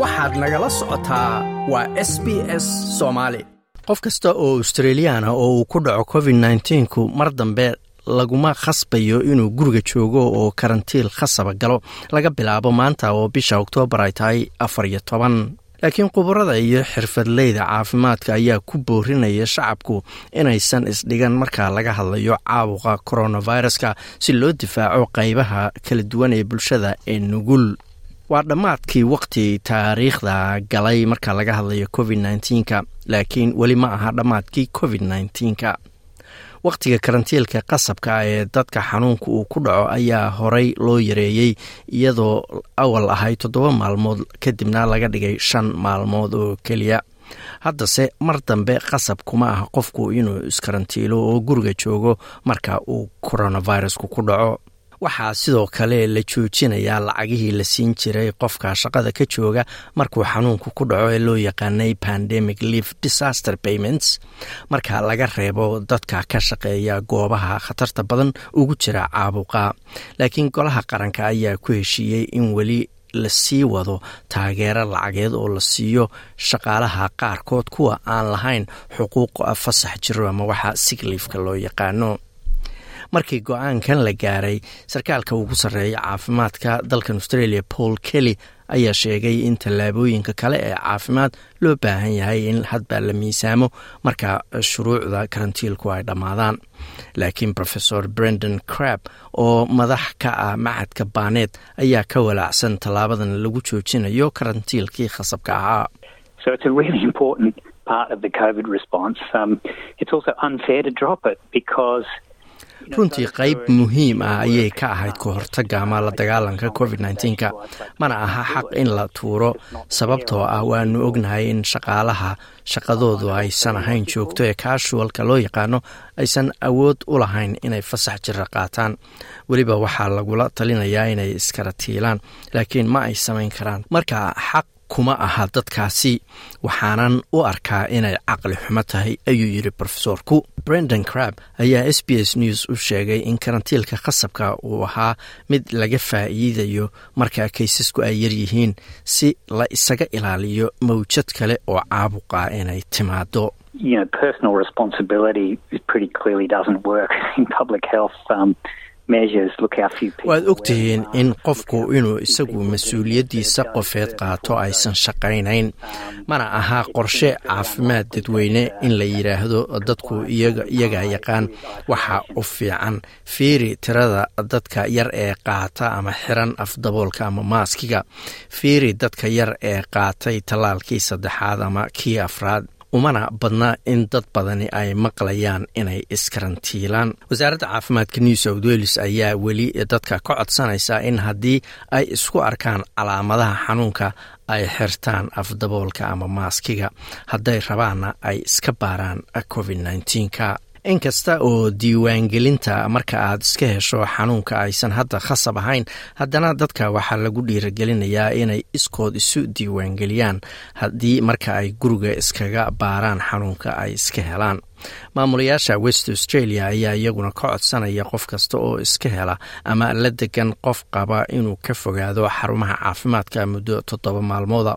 waxaad nagala socotaa waa s b s soomaali qof kasta oo australiyaana oo uu ku dhaco covid nneteen-ku mar dambe laguma khasbayo inuu guriga joogo oo karantiil khasaba galo. Laga bilaabo maanta oo bisha oktoobar ay tahay afar iyo toban. Laakiin khubarada iyo xirfadleyda caafimaadka ayaa ku boorinaya shacabku inaysan isdhigan marka laga hadlayo caabuqa coronaviruska si loo difaaco qaybaha kala duwan ee bulshada ee nugul waa dhammaadkii waqti taariikhda galay marka laga hadlayo covid nneteen-ka laakiin weli ma aha dhammaadkii covid nneteen-ka wakhtiga karantiilka qasabka ee dadka xanuunka uu ku dhaco ayaa horey loo yareeyey iyadoo awal ahay toddoba maalmood kadibna laga dhigay shan maalmood oo keliya. Haddase mar dambe qasab kuma ah qofku inuu iskarantiilo oo guriga joogo marka uu coronavirusku ku dhaco waxaa sidoo kale la joojinayaa lacagihii la siin jiray qofka shaqada ka jooga markuu xanuunku ku dhaco ee loo yaqaanay pandemic leave disaster payments. Marka laga reebo dadka ka shaqeeya goobaha khatarta badan ugu jira caabuqa. Laakiin golaha qaranka ayaa ku heshiiyey in weli la sii wado taageero lacageed oo la siiyo shaqaalaha qaarkood kuwa aan lahayn xuquuq fasax jiro ama waxa sigliifka loo yaqaano markii go'aankan la gaaray sarkaalka ugu sarreeya caafimaadka dalkan australia paul kelly ayaa sheegay in tallaabooyinka kale ee caafimaad loo baahan yahay in hadba la miisaamo marka shuruucda karantiilku ay dhammaadaan. Laakiin rofesor brendan crab oo madax ka ah macadka baaneed ayaa ka walaacsan tallaabadan lagu joojinayo karantiilkii khasabka ahaa runtii qayb muhiim ah ayay ka ahayd ka hortaga ama la dagaalanka covid nneteen-ka mana aha xaq in la tuuro sababtoo ah waanu ognahay in shaqaalaha shaqadoodu aysan ahayn joogto ee casualka loo yaqaano aysan awood u lahayn inay fasax jira qaataan. Weliba waxaa lagula talinayaa inay iskaratiilaan laakiin ma ay samayn karaan. Marka xaq kuma aha dadkaasi waxaanan u arkaa inay caqli xumo tahay ayuu yidhi rofesorku brendan crab ayaa s b s news u sheegay in karantiilka khasabka uu ahaa mid laga faa'iidayo marka kaysasku ay yaryihiin si la isaga ilaaliyo mawjad kale oo caabuqa inay timaado waad ogtihiin in qofku inuu isagu mas'uuliyaddiisa qofeed qaato aysan shaqaynayn. Mana aha qorshe caafimaad dadweyne in la yidhaahdo dadku iyagaa yaqaan. Waxa u fiican fiiri tirada dadka yar ee qaata ama xiran afdaboolka ama maaskiga. Fiiri dadka yar ee qaatay tallaalkii saddexaad ama kii afraad umana badna in dad badani ay maqlayaan inay iskarantiilaan. Wasaaradda caafimaadka new south wales ayaa weli dadka ka codsanaysa in haddii ay isku arkaan calaamadaha xanuunka ay xirtaan afdaboolka ama maaskiga hadday rabaanna ay iska baaraan covid nneteen-ka inkasta oo diiwaangelinta marka aad iska hesho xanuunka aysan hadda khasab ahayn haddana dadka waxaa lagu dhiiragelinayaa inay iskood isu diiwaangeliyaan haddii marka ay guriga iskaga baaraan xanuunka ay iska helaan maamulayaasha west australia ayaa iyaguna ka codsanaya qof kasta oo iska hela ama la degan qof qaba inuu ka fogaado xarumaha caafimaadka muddo toddoba maalmooda.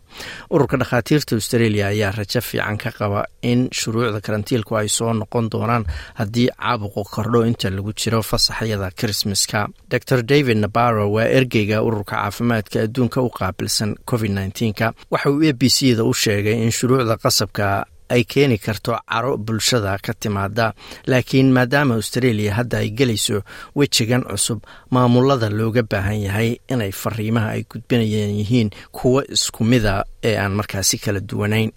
Ururka dhakhaatiirta australia ayaa rajo fiican ka qaba in shuruucda karantiilku ay soo noqon doonaan haddii caabuqu kordho inta lagu jiro fasaxyada krismaska dor david nabaro waa ergeyga ururka caafimaadka adduunka u qaabilsan covid waxa uu a b c da u sheegay in shuruucda qasabka ay keeni karto caro bulshada ka timaada laakiin maadaama australia hadda ay gelayso wejigan cusub maamulada looga baahan yahay inay fariimaha ay gudbinayaan yihiin kuwo isku mida ee aan markaasi kala duwanayn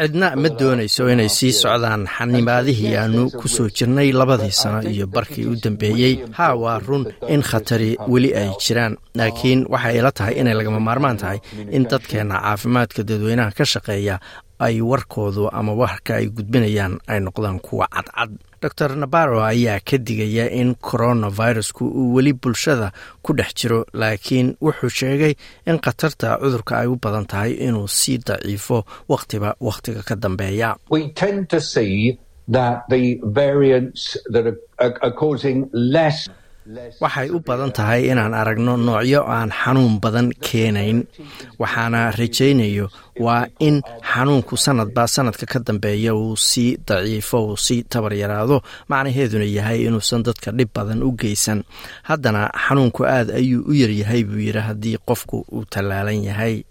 cidna ma doonayso inay sii socdaan xanibaadihii aanu ku soo jirnay labadii sano iyo barkii u dambeeyey haa waa run in khatari weli ay jiraan. Laakiin waxay ila tahay inay lagama maarmaan tahay in dadkeenna caafimaadka dadweynaha ka shaqeeya ay warkoodu ama warka ay gudbinayaan ay noqdaan kuwa cadcad dor nabaro ayaa ka digaya in coronavirusku uu weli bulshada ku dhex jiro laakiin wuxuu sheegay in khatarta cudurka ay u badan tahay inuu sii daciifo wakhtiba wakhtiga ka dambeeya waxay u badan tahay inaan aragno noocyo aan xanuun badan keenayn. Waxaana rajaynayo waa in xanuunku sanadba sanadka ka dambeeya uu sii daciifo uu sii tabar yaraado macnaheeduna yahay inuusan dadka dhib badan u geysan. Haddana xanuunku aad ayuu u yaryahay buu yidhi haddii qofku uu tallaalan yahay.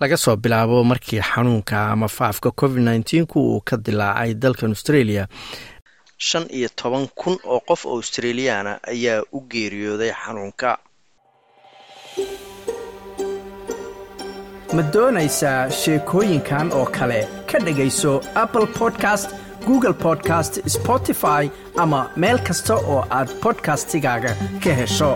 Laga soo bilaabo markii xanuunka ama faafka covid nneteen-ku uu ka dilaacay dalkan australia shan iyo toban kun oo qof australiyaana ayaa u geeriyooday xanuunka. Ma doonaysaa sheekooyinkan oo kale? Ka dhegayso apple podcast google podcast spotify ama meel kasta oo aad bodkastigaaga ka hesho